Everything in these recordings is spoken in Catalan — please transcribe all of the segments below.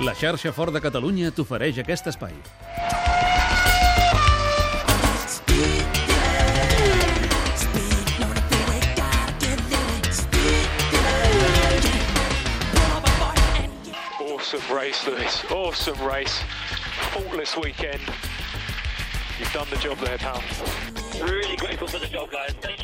La xarxa Fort de Catalunya t'ofereix aquest espai. Awesome race, Lewis. Awesome race. Faultless weekend. You've done the job there, pal. Really grateful for the job, guys.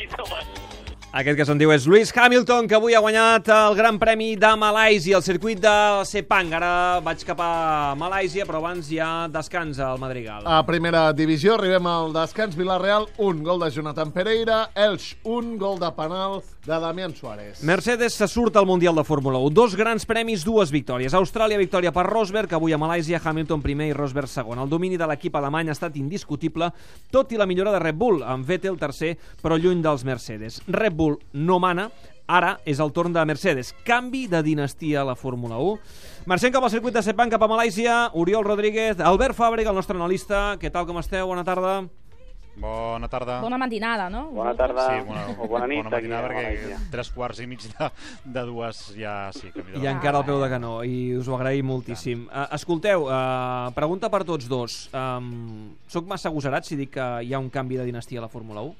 Aquest que se'n diu és Lewis Hamilton, que avui ha guanyat el Gran Premi de Malàisia, el circuit de Sepang. Ara vaig cap a Malàisia, però abans ja descansa el Madrigal. A primera divisió arribem al descans Villarreal, un gol de Jonathan Pereira, Elx, un gol de penal de Damián Suárez. Mercedes se surt al Mundial de Fórmula 1. Dos grans premis, dues victòries. Austràlia, victòria per Rosberg, avui a Malàisia, Hamilton primer i Rosberg segon. El domini de l'equip alemany ha estat indiscutible, tot i la millora de Red Bull, amb Vettel tercer, però lluny dels Mercedes. Red Bull no mana, ara és el torn de Mercedes. Canvi de dinastia a la Fórmula 1. Marxem cap al circuit de Sepang, cap a Malàisia. Oriol Rodríguez, Albert Fàbrega, el nostre analista. Què tal, com esteu? Bona tarda. Bona tarda. Bona matinada, no? Bona tarda Sí, bona, o bona nit. bona matinada, aquí a perquè Malàisia. tres quarts i mig de, de dues ja sí que I encara al peu de canó, i us ho agraïm moltíssim. Uh, escolteu, uh, pregunta per tots dos. Um, soc massa agosarat si dic que hi ha un canvi de dinastia a la Fórmula 1?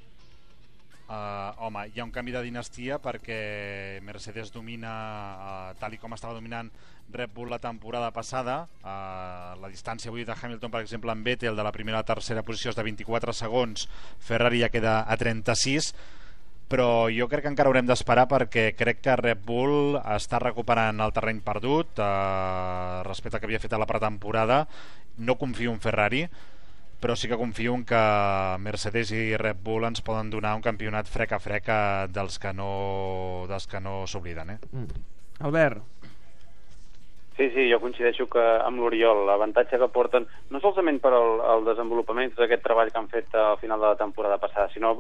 Uh, home, hi ha un canvi de dinastia perquè Mercedes domina uh, tal i com estava dominant Red Bull la temporada passada. Uh, la distància avui de Hamilton per exemple amb Vettel de la primera a la tercera posició és de 24 segons. Ferrari ja queda a 36 però jo crec que encara haurem d'esperar perquè crec que Red Bull està recuperant el terreny perdut eh, respecte al que havia fet a la pretemporada. No confio en Ferrari però sí que confio en que Mercedes i Red Bull ens poden donar un campionat frec a frec eh, dels que no, dels que no s'obliden eh? Mm. Albert, Sí, jo coincideixo que amb l'Oriol l'avantatge que porten, no solament per al, al desenvolupament d'aquest treball que han fet al final de la temporada passada, sinó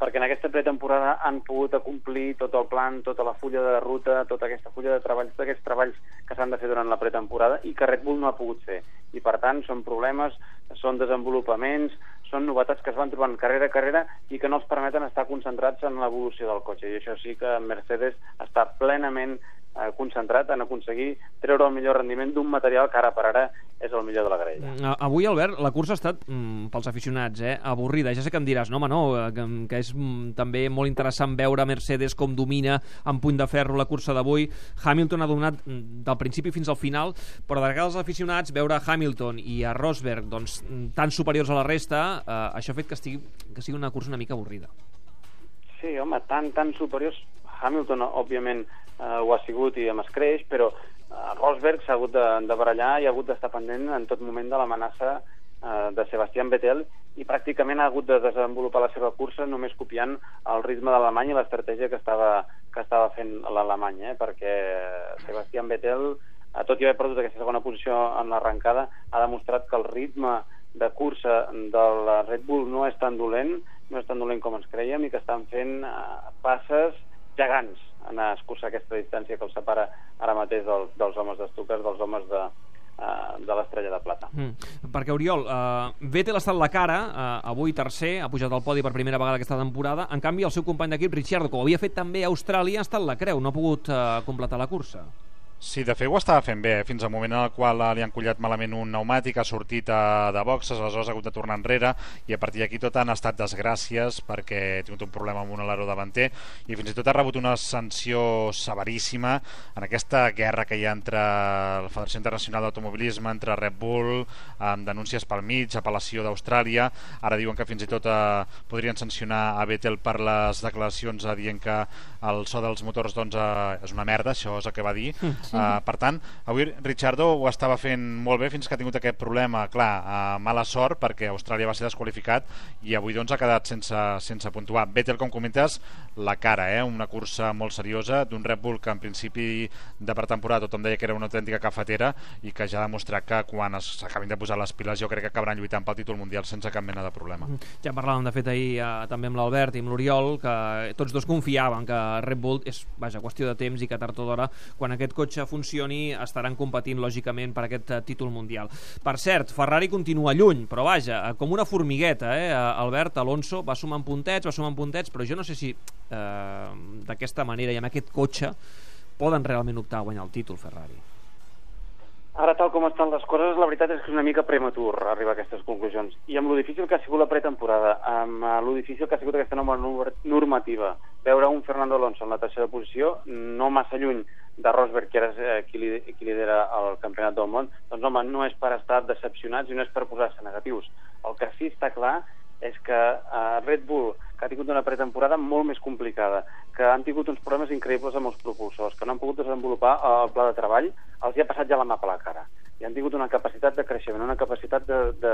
perquè en aquesta pretemporada han pogut acomplir tot el plan, tota la fulla de ruta, tota aquesta fulla de treballs, tots aquests treballs que s'han de fer durant la pretemporada i que Red Bull no ha pogut fer. I per tant són problemes, són desenvolupaments, són novetats que es van trobant carrera a carrera i que no els permeten estar concentrats en l'evolució del cotxe. I això sí que Mercedes està plenament eh, concentrat en aconseguir treure el millor rendiment d'un material que ara per ara és el millor de la graella. mm, avui, Albert, la cursa ha estat, mm, pels aficionats, eh, avorrida. Ja sé que em diràs, no, home, no, eh, que, que és mm, també molt interessant veure Mercedes com domina en punt de ferro la cursa d'avui. Hamilton ha dominat mm, del principi fins al final, però de vegades els aficionats veure a Hamilton i a Rosberg doncs, tan superiors a la resta, eh, això ha fet que, estigui, que sigui una cursa una mica avorrida. Sí, home, tan, tan superiors. Hamilton, òbviament, eh, ho ha sigut i amb escreix, però eh, Rosberg s'ha hagut de, de barallar i ha hagut d'estar pendent en tot moment de l'amenaça eh, de Sebastián Vettel i pràcticament ha hagut de desenvolupar la seva cursa només copiant el ritme de l'Alemany i l'estratègia que estava, que estava fent l'Alemany, eh? perquè Sebastián Vettel, eh, tot i haver perdut aquesta segona posició en l'arrencada, ha demostrat que el ritme de cursa del Red Bull no és tan dolent, no és tan dolent com ens creiem i que estan fent eh, passes gegants en escurçar aquesta distància que els separa ara mateix del, dels homes d'Estuques, dels homes de, eh, de l'estrella de plata. Mm. Perquè, Oriol, uh, Vettel ha estat la cara, uh, avui tercer, ha pujat al podi per primera vegada aquesta temporada, en canvi el seu company d'equip, Ricciardo, que ho havia fet també a Austràlia, ha estat la creu, no ha pogut uh, completar la cursa. Sí, de fet ho estava fent bé, eh? fins al moment en el qual li han collat malament un pneumàtic, ha sortit a, de boxes, aleshores ha hagut de tornar enrere i a partir d'aquí tot han estat desgràcies perquè ha tingut un problema amb un aleró davanter i fins i tot ha rebut una sanció severíssima en aquesta guerra que hi ha entre la Federació Internacional d'Automobilisme, entre Red Bull, amb denúncies pel mig, apel·lació d'Austràlia, ara diuen que fins i tot eh, podrien sancionar a Vettel per les declaracions eh, dient que el so dels motors doncs, eh, és una merda, això és el que va dir. Uh, per tant, avui Richardo ho estava fent molt bé fins que ha tingut aquest problema, clar, uh, mala sort perquè Austràlia va ser desqualificat i avui doncs ha quedat sense, sense puntuar. Vettel, com comentes, la cara, eh? una cursa molt seriosa d'un Red Bull que en principi de pretemporada tothom deia que era una autèntica cafetera i que ja ha demostrat que quan s'acabin de posar les piles jo crec que acabaran lluitant pel títol mundial sense cap mena de problema. Ja parlàvem, de fet, ahir eh, també amb l'Albert i amb l'Oriol, que tots dos confiaven que Red Bull és, vaja, qüestió de temps i que tard o d'hora, quan aquest cotxe funcioni, estaran competint lògicament per aquest eh, títol mundial. Per cert, Ferrari continua lluny, però vaja, eh, com una formigueta, eh? Albert Alonso va sumant puntets, va sumant puntets, però jo no sé si eh, d'aquesta manera i amb aquest cotxe poden realment optar a guanyar el títol Ferrari. Ara, tal com estan les coses, la veritat és que és una mica prematur arribar a aquestes conclusions. I amb lo difícil que ha sigut la pretemporada, amb eh, lo difícil que ha sigut aquesta nova nor- normativa, veure un Fernando Alonso en la tercera posició, no massa lluny de Rosberg, que era eh, qui, li, qui lidera el campionat del món, doncs home, no és per estar decepcionats i no és per posar-se negatius. El que sí està clar és que eh, Red Bull, tingut una pretemporada molt més complicada, que han tingut uns problemes increïbles amb els propulsors, que no han pogut desenvolupar eh, el pla de treball, els hi ha passat ja la mà per la cara. I han tingut una capacitat de creixement, una capacitat de, de,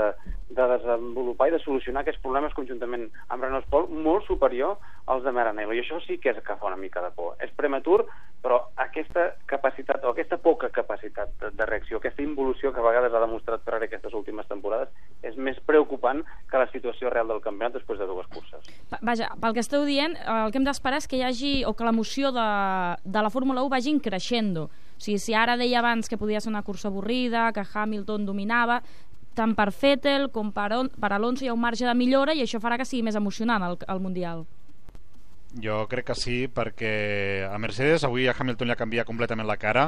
de desenvolupar i de solucionar aquests problemes conjuntament amb Renault Sport molt superior als de Maranello. I això sí que és que fa una mica de por. És prematur, però aquesta capacitat, o aquesta poca capacitat de, de reacció, aquesta involució que a vegades ha demostrat Ferrari aquestes últimes temporades, és més preocupant que la situació real del campionat després de dues curses. Va- Vaja, pel que esteu dient, eh, el que hem d'esperar és que hi hagi, o que l'emoció de, de la Fórmula 1 vagi creixendo. O sigui, si ara deia abans que podia ser una cursa avorrida, que Hamilton dominava, tant per Vettel com per, On- per Alonso hi ha un marge de millora i això farà que sigui més emocionant el, el Mundial. Jo crec que sí, perquè a Mercedes avui a Hamilton li ha canviat completament la cara.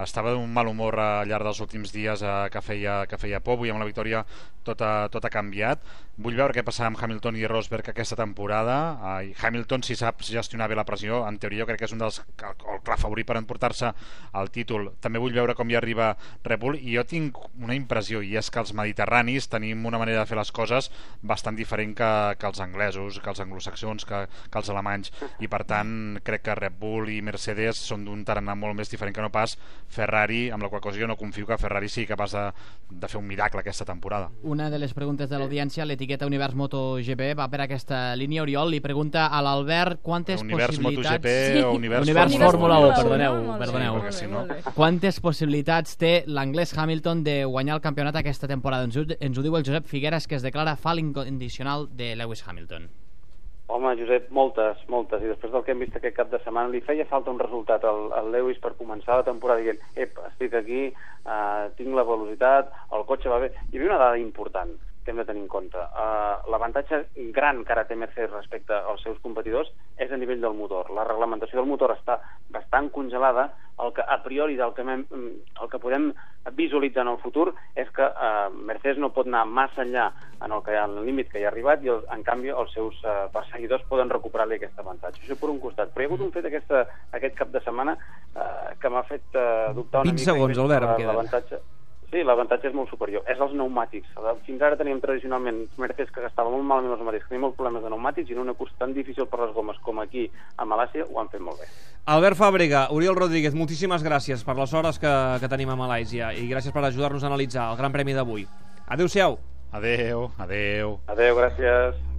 Estava d'un mal humor al llarg dels últims dies eh, que, feia, que feia por. Avui amb la victòria tot ha, tot ha canviat. Vull veure què passarà amb Hamilton i Rosberg aquesta temporada. Eh, Hamilton, si sap gestionar bé la pressió, en teoria jo crec que és un dels el, el clar favorit per emportar-se el títol. També vull veure com hi arriba Red Bull i jo tinc una impressió i és que els mediterranis tenim una manera de fer les coses bastant diferent que, que els anglesos, que els anglosaxons, que, que els alemanys i per tant crec que Red Bull i Mercedes són d'un tarannà molt més diferent que no pas Ferrari, amb la qual cosa jo no confio que Ferrari sigui capaç de, de fer un miracle aquesta temporada. Una de les preguntes de l'audiència, l'etiqueta Univers MotoGP, va per aquesta línia. Oriol li pregunta a l'Albert quantes Univers possibilitats... MotoGP Sí. o Univers, Univers Fórmula Fórmula 1, Fórmula perdoneu, perdoneu. bé, si no-. Quantes possibilitats té l'anglès Hamilton de guanyar el campionat aquesta temporada? Ens ho, ens ho diu el Josep Figueres, que es declara fan incondicional de Lewis Hamilton. Home, Josep, moltes, moltes. I després del que hem vist aquest cap de setmana, li feia falta un resultat al, al Lewis per començar la temporada dient ep, estic aquí, uh, tinc la velocitat, el cotxe va bé. Hi havia una dada important que hem de tenir en compte. Uh, L'avantatge gran que ara té Mercedes respecte als seus competidors és a nivell del motor. La reglamentació del motor està bastant congelada. El que a priori del que, hem, el que podem visualitzar en el futur és que uh, Mercedes no pot anar massa enllà en el, que, en el límit que hi ha arribat i el, en canvi els seus uh, perseguidors poden recuperar-li aquest avantatge. Això per un costat. Però hi ha hagut un fet aquesta, aquest cap de setmana uh, que m'ha fet uh, dubtar una 20 mica. segons, Albert. L'avantatge Sí, l'avantatge és molt superior. És els pneumàtics. Fins ara teníem tradicionalment Mercedes que gastava molt malament els pneumàtics, tenia molts problemes de pneumàtics i en una cursa tan difícil per les gomes com aquí a Malàcia ho han fet molt bé. Albert Fàbrega, Oriol Rodríguez, moltíssimes gràcies per les hores que, que tenim a Malàisia i gràcies per ajudar-nos a analitzar el Gran Premi d'avui. Adéu-siau. Adeu, adeu. Adéu, gràcies.